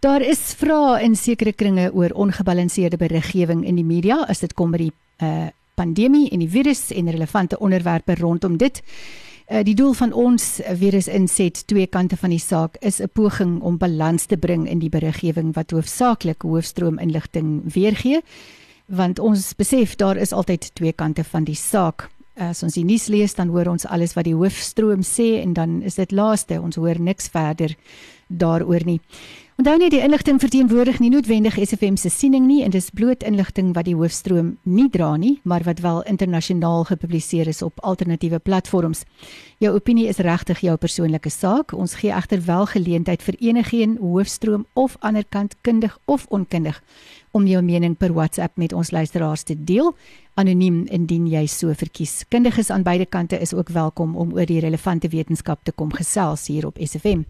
Daar is vrae in sekere kringe oor ongebalanseerde beriggewing in die media as dit kom by die uh, pandemie en die virus en relevante onderwerpe rondom dit. Uh, die doel van ons virus inset twee kante van die saak is 'n poging om balans te bring in die beriggewing wat hoofsaaklik hoofstroom inligting weergee want ons besef daar is altyd twee kante van die saak. As ons die nuus lees dan hoor ons alles wat die hoofstroom sê en dan is dit laaste ons hoor niks verder daaroor nie. Onthou net die inligting verteenwoordig nie noodwendig SFM se siening nie en dis bloot inligting wat die hoofstroom nie dra nie, maar wat wel internasionaal gepubliseer is op alternatiewe platforms. Jou opinie is regtig jou persoonlike saak. Ons gee egter wel geleentheid vir enigeen hoofstroom of ander kant kundig of onkundig om jou mening per WhatsApp met ons luisteraars te deel anoniem indien jy so verkies. Kundiges aan beide kante is ook welkom om oor die relevante wetenskap te kom gesels hier op SFM.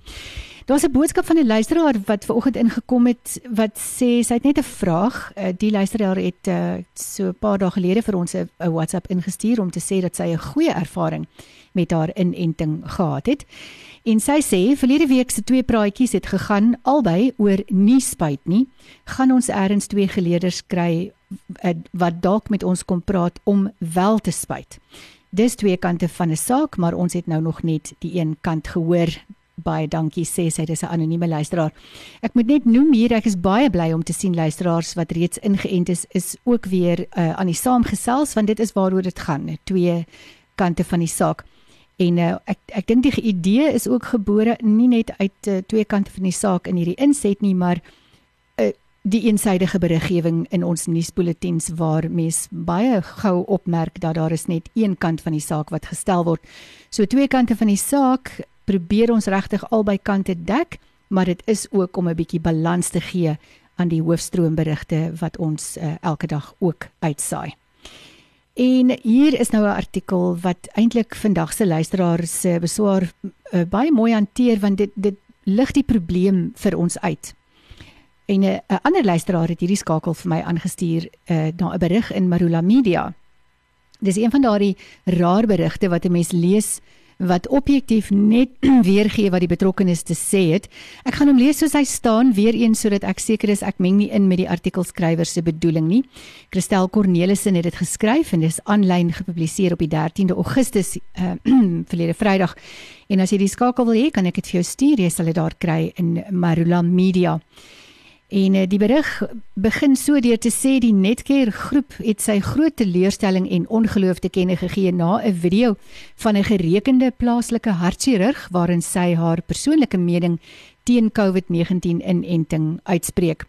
Daar's 'n boodskap van 'n luisteraar wat ver oggend ingekom het wat sê sy het net 'n vraag. Eh, die luisteraar het uh, so 'n paar dae gelede vir ons 'n WhatsApp ingestuur om te sê dat sy 'n goeie ervaring met haar inenting gehad het. En sy sê verlede week se twee praatjies het gegaan albei oor nie spuit nie. Gaan ons eers twee geleerders kry uh, wat dalk met ons kom praat om wel te spuit. Dis twee kante van 'n saak, maar ons het nou nog net die een kant gehoor baie dankie sê sy dis 'n anonieme luisteraar. Ek moet net noem hier ek is baie bly om te sien luisteraars wat reeds ingeënt is is ook weer uh, aan die saamgesels want dit is waaroor dit gaan, twee kante van die saak. En uh, ek ek dink die idee is ook gebore nie net uit uh, twee kante van die saak in hierdie inset nie, maar uh, die eensidedige beriggewing in ons nuusbulletins waar mens baie gou opmerk dat daar is net een kant van die saak wat gestel word. So twee kante van die saak probeer ons regtig albei kante dek, maar dit is ook om 'n bietjie balans te gee aan die hoofstroomberigte wat ons uh, elke dag ook uitsaai. En hier is nou 'n artikel wat eintlik vandag se luisteraars se beswaar uh, baie mooi hanteer want dit dit lig die probleem vir ons uit. En eh, 'n uh, ander luisteraar het hierdie skakel vir my aangestuur uh, na 'n berig in Marula Media. Dis een van daardie raar berigte wat 'n mens lees wat objektief net weergee wat die betrokkenes te sê het. Ek gaan hom lees soos hy staan weer eens sodat ek seker is ek meng nie in met die artikelskrywer se bedoeling nie. Christel Cornelissen het dit geskryf en dis aanlyn gepubliseer op die 13de Augustus uh, verlede Vrydag. En as jy die skakel wil hê, kan ek dit vir jou stuur. Jy sal dit daar kry in Marula Media. En uh, die berig begin so deur te sê die Netcare groep het sy groot teleurstelling en ongeloof te kenne gegee na 'n video van 'n gerekende plaaslike hartchirurg waarin sy haar persoonlike mening teen COVID-19 inenting uitspreek.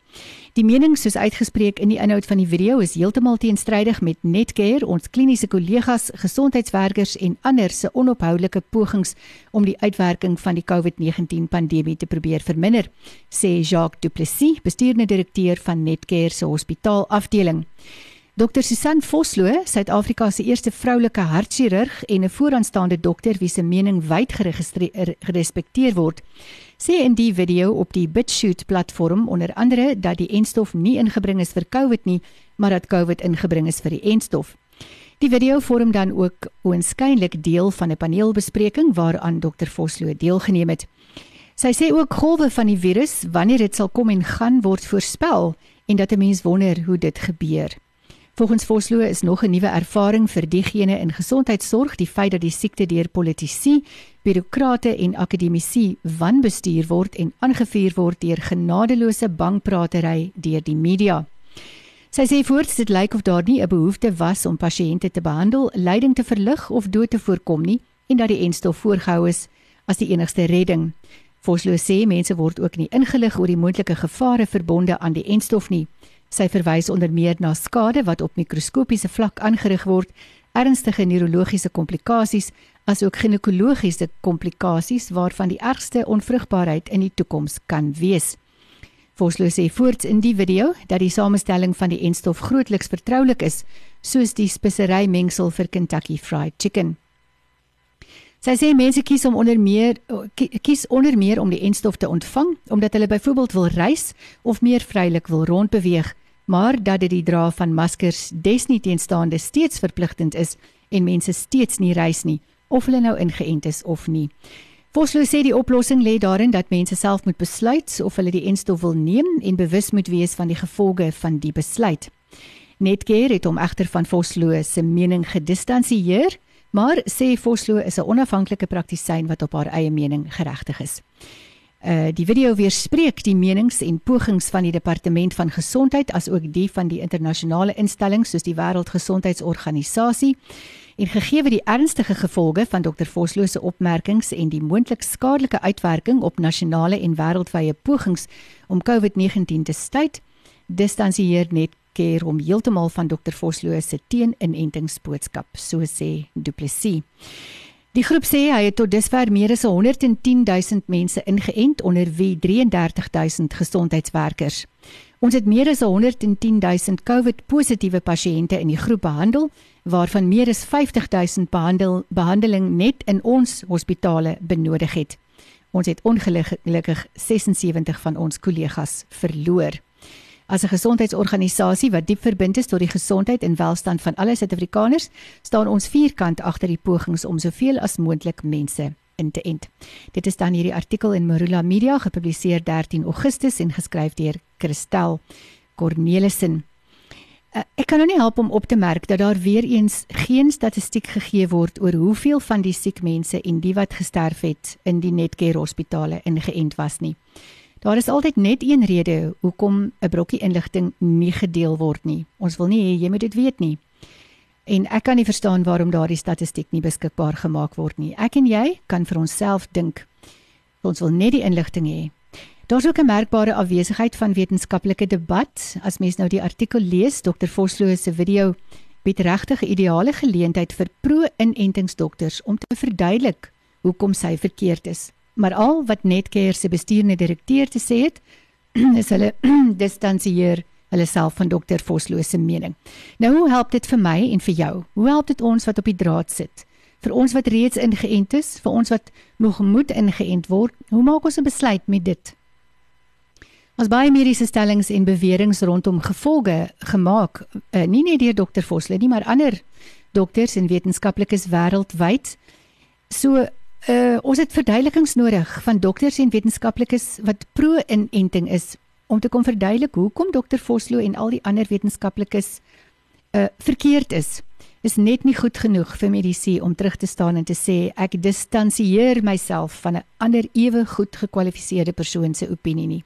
Die mening soos uitgespreek in die inhoud van die video is heeltemal teenstrydig met Netcare, ons kliniese kollegas, gesondheidswerkers en ander se onophoudelike pogings om die uitwerking van die COVID-19 pandemie te probeer verminder, sê Jacques Du Plessis, bestuurende direkteur van Netcare se hospitaalafdeling. Dr Susan Vosloo, Suid-Afrika se eerste vroulike hartchirurg en 'n vooraanstaande dokter wie se mening wyd gerespekteer word, sê in die video op die BitChute platform onder andere dat die enstof nie ingebring is vir COVID nie, maar dat COVID ingebring is vir die enstof. Die video vorm dan ook oënskynlik deel van 'n paneelbespreking waaraan Dr Vosloo deelgeneem het. Sy sê ook golwe van die virus, wanneer dit sal kom en gaan, word voorspel en dat 'n mens wonder hoe dit gebeur. Volgens Vosloo is nog 'n nuwe ervaring vir diegene in gesondheidsorg die feit dat die siekte deur politici, birokrate en akademici wanbestuur word en aangevuur word deur genadeloose bangpratery deur die media. Sy sê voorts dit lyk of daar nie 'n behoefte was om pasiënte te behandel, lyding te verlig of dood te voorkom nie en dat die enstof voorgehou is as die enigste redding. Vosloo sê mense word ook nie ingelig oor die moontlike gevare verbonde aan die enstof nie. Sy verwys onder meer na skade wat op mikroskopiese vlak aangerig word, ernstige neurologiese komplikasies, asook ginekologiese komplikasies waarvan die ergste onvrugbaarheid in die toekoms kan wees. Vosloo sê voorts in die video dat die samestelling van die enstof grootliks vertroulik is, soos die spesery mengsel vir Kentucky Fried Chicken. Sy sê mense kies om onder meer kies onder meer om die enstof te ontvang omdat hulle byvoorbeeld wil reis of meer vrylik wil rondbeweeg, maar dat dit die dra van maskers desnieteenstaande steeds verpligtend is en mense steeds nie reis nie of hulle nou ingeënt is of nie. Vosloo sê die oplossing lê daarin dat mense self moet besluit of hulle die enstof wil neem en bewus moet wees van die gevolge van die besluit. Netcare het hom egter van Vosloo se mening gedistansieer Maar sê Vosloo is 'n onafhanklike praktisyn wat op haar eie mening geregtig is. Uh die video weerspreek die menings en pogings van die departement van gesondheid asook die van die internasionale instellings soos die Wêreldgesondheidsorganisasie. En gegee die ernstige gevolge van Dr Vosloo se opmerkings en die moontlik skadelike uitwerking op nasionale en wêreldwye pogings om COVID-19 te staai, distansieer net keer om heeltemal van Dr Vosloo se teen-inentingsboodskap, so sê Du Plessis. Die groep sê hy het tot dusver meer as 110 000 mense ingeënt onder wie 33 000 gesondheidswerkers. Ons het meer as 110 000 COVID-positiewe pasiënte in die groep behandel, waarvan meer as 50 000 behandel behandeling net in ons hospitale benodig het. Ons het ongelukkig 76 van ons kollegas verloor. As 'n gesondheidsorganisasie wat diep verbind is tot die gesondheid en welstand van alle Suid-Afrikaners, staan ons vierkant agter die pogings om soveel as moontlik mense in te ent. Dit is dan hierdie artikel in Marula Media gepubliseer 13 Augustus en geskryf deur Christel Cornelissen. Uh, ek kan nou nie help om op te merk dat daar weer eens geen statistiek gegee word oor hoeveel van die siek mense en die wat gesterf het in die Netcare hospitale ingeënt was nie. Daar is altyd net een rede hoekom 'n brokkie inligting nie gedeel word nie. Ons wil nie hê jy moet dit weet nie. En ek kan nie verstaan waarom daardie statistiek nie beskikbaar gemaak word nie. Ek en jy kan vir onsself dink. Ons wil net die inligting hê. Daar's ook 'n merkbare afwesigheid van wetenskaplike debat. As mens nou die artikel lees, Dr. Vosloo se video bied regtig 'n ideale geleentheid vir pro-inentingsdokters om te verduidelik hoekom sy verkeerd is. Maar al wat Netcare se bestuurende direkteur te sê het, is hulle distansieer hulle self van dokter Vosloo se mening. Nou hoe help dit vir my en vir jou? Hoe help dit ons wat op die draad sit? Vir ons wat reeds ingeënt is, vir ons wat nog moet ingeënt word, hoe maak ons 'n besluit met dit? As baie mediese stellings en beweringe rondom gevolge gemaak, uh, nie net deur dokter Vosloo nie, maar ander dokters en wetenskaplikes wêreldwyd. So Uh ons het verduidelikings nodig van dokters en wetenskaplikes wat pro-inenting is om te kom verduidelik hoekom dokter Vosloo en al die ander wetenskaplikes uh verkeerd is. Is net nie goed genoeg vir medisy om terug te staan en te sê ek distansieer myself van 'n ander ewe goed gekwalifiseerde persoon se opinie nie.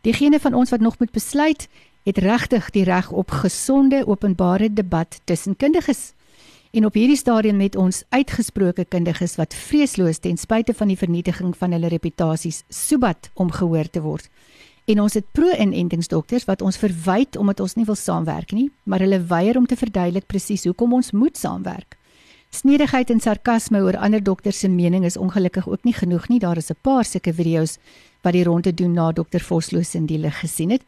Diegene van ons wat nog moet besluit, het regtig die reg op gesonde openbare debat tussen kundiges. En op hierdie stadium met ons uitgesproke kundiges wat vreesloos ten spyte van die vernietiging van hulle reputasies sobat om gehoor te word. En ons het pro-inentingsdokters wat ons verwyd omdat ons nie wil saamwerk nie, maar hulle weier om te verduidelik presies hoekom ons moet saamwerk. Snedigheid en sarkasme oor ander dokters se mening is ongelukkig ook nie genoeg nie. Daar is 'n paar sulke video's wat die ronde doen na dokter Vosloo se die lig gesien het.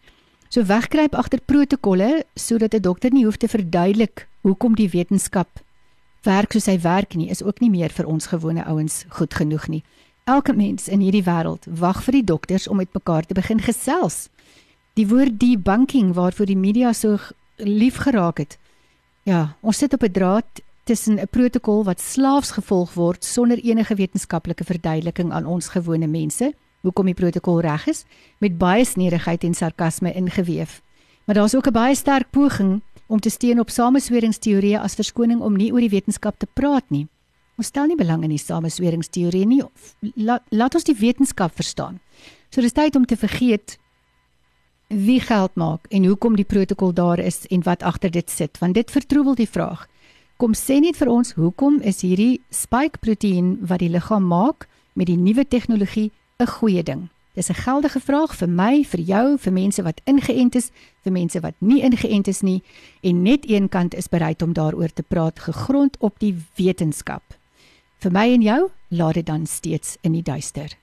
So wegkruip agter protokolle sodat 'n dokter nie hoef te verduidelik hoekom die wetenskap werk soos hy werk nie is ook nie meer vir ons gewone ouens goed genoeg nie. Elke mens in hierdie wêreld wag vir die dokters om met mekaar te begin gesels. Die woord debunking waarvoor die media so lief geraak het. Ja, ons sit op 'n draad tussen 'n protokol wat slaafs gevolg word sonder enige wetenskaplike verduideliking aan ons gewone mense hoekom die protokol reg is met baie snedigheid en sarkasme ingeweef. Maar daar's ook 'n baie sterk poging om te steun op samesweringsteorieë as verskoning om nie oor die wetenskap te praat nie. Ons stel nie belang in die samesweringsteorieë nie. Laat, laat ons die wetenskap verstaan. So dis tyd om te vergeet wie geld maak en hoekom die protokol daar is en wat agter dit sit, want dit vertroebel die vraag. Kom sê net vir ons hoekom is hierdie spike proteïen wat die liggaam maak met die nuwe tegnologie 'n goeie ding? Dis 'n geldige vraag vir my, vir jou, vir mense wat ingeënt is, vir mense wat nie ingeënt is nie en net een kant is bereid om daaroor te praat gegrond op die wetenskap. Vir my en jou, laat dit dan steeds in die duister.